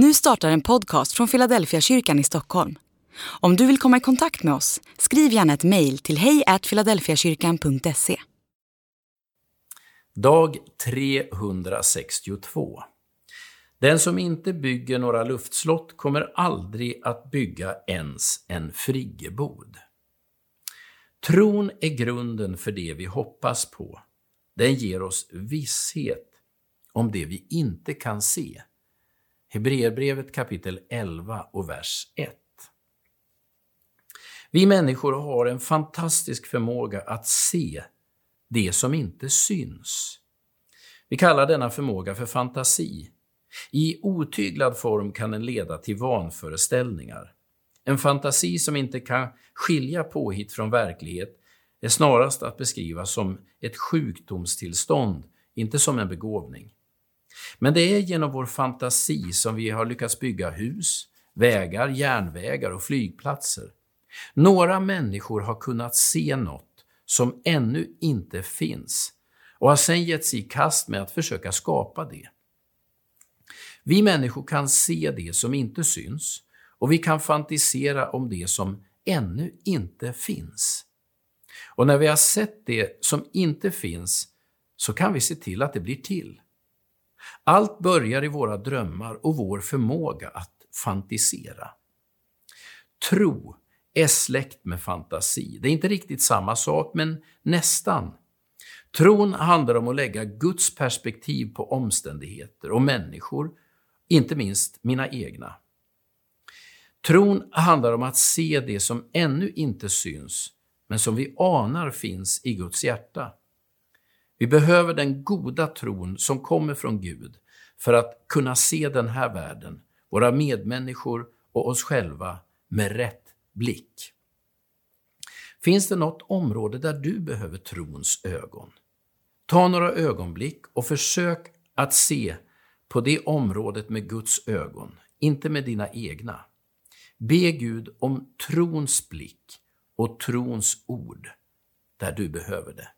Nu startar en podcast från Philadelphia kyrkan i Stockholm. Om du vill komma i kontakt med oss, skriv gärna ett mejl till hejfiladelfiakyrkan.se. Dag 362. Den som inte bygger några luftslott kommer aldrig att bygga ens en friggebod. Tron är grunden för det vi hoppas på. Den ger oss visshet om det vi inte kan se. Hebreerbrevet kapitel 11 och vers 1. Vi människor har en fantastisk förmåga att se det som inte syns. Vi kallar denna förmåga för fantasi. I otyglad form kan den leda till vanföreställningar. En fantasi som inte kan skilja påhitt från verklighet är snarast att beskriva som ett sjukdomstillstånd, inte som en begåvning. Men det är genom vår fantasi som vi har lyckats bygga hus, vägar, järnvägar och flygplatser. Några människor har kunnat se något som ännu inte finns och har sedan gett sig i kast med att försöka skapa det. Vi människor kan se det som inte syns och vi kan fantisera om det som ännu inte finns. Och när vi har sett det som inte finns så kan vi se till att det blir till. Allt börjar i våra drömmar och vår förmåga att fantisera. Tro är släkt med fantasi. Det är inte riktigt samma sak, men nästan. Tron handlar om att lägga Guds perspektiv på omständigheter och människor, inte minst mina egna. Tron handlar om att se det som ännu inte syns, men som vi anar finns i Guds hjärta. Vi behöver den goda tron som kommer från Gud för att kunna se den här världen, våra medmänniskor och oss själva med rätt blick. Finns det något område där du behöver trons ögon? Ta några ögonblick och försök att se på det området med Guds ögon, inte med dina egna. Be Gud om trons blick och trons ord där du behöver det.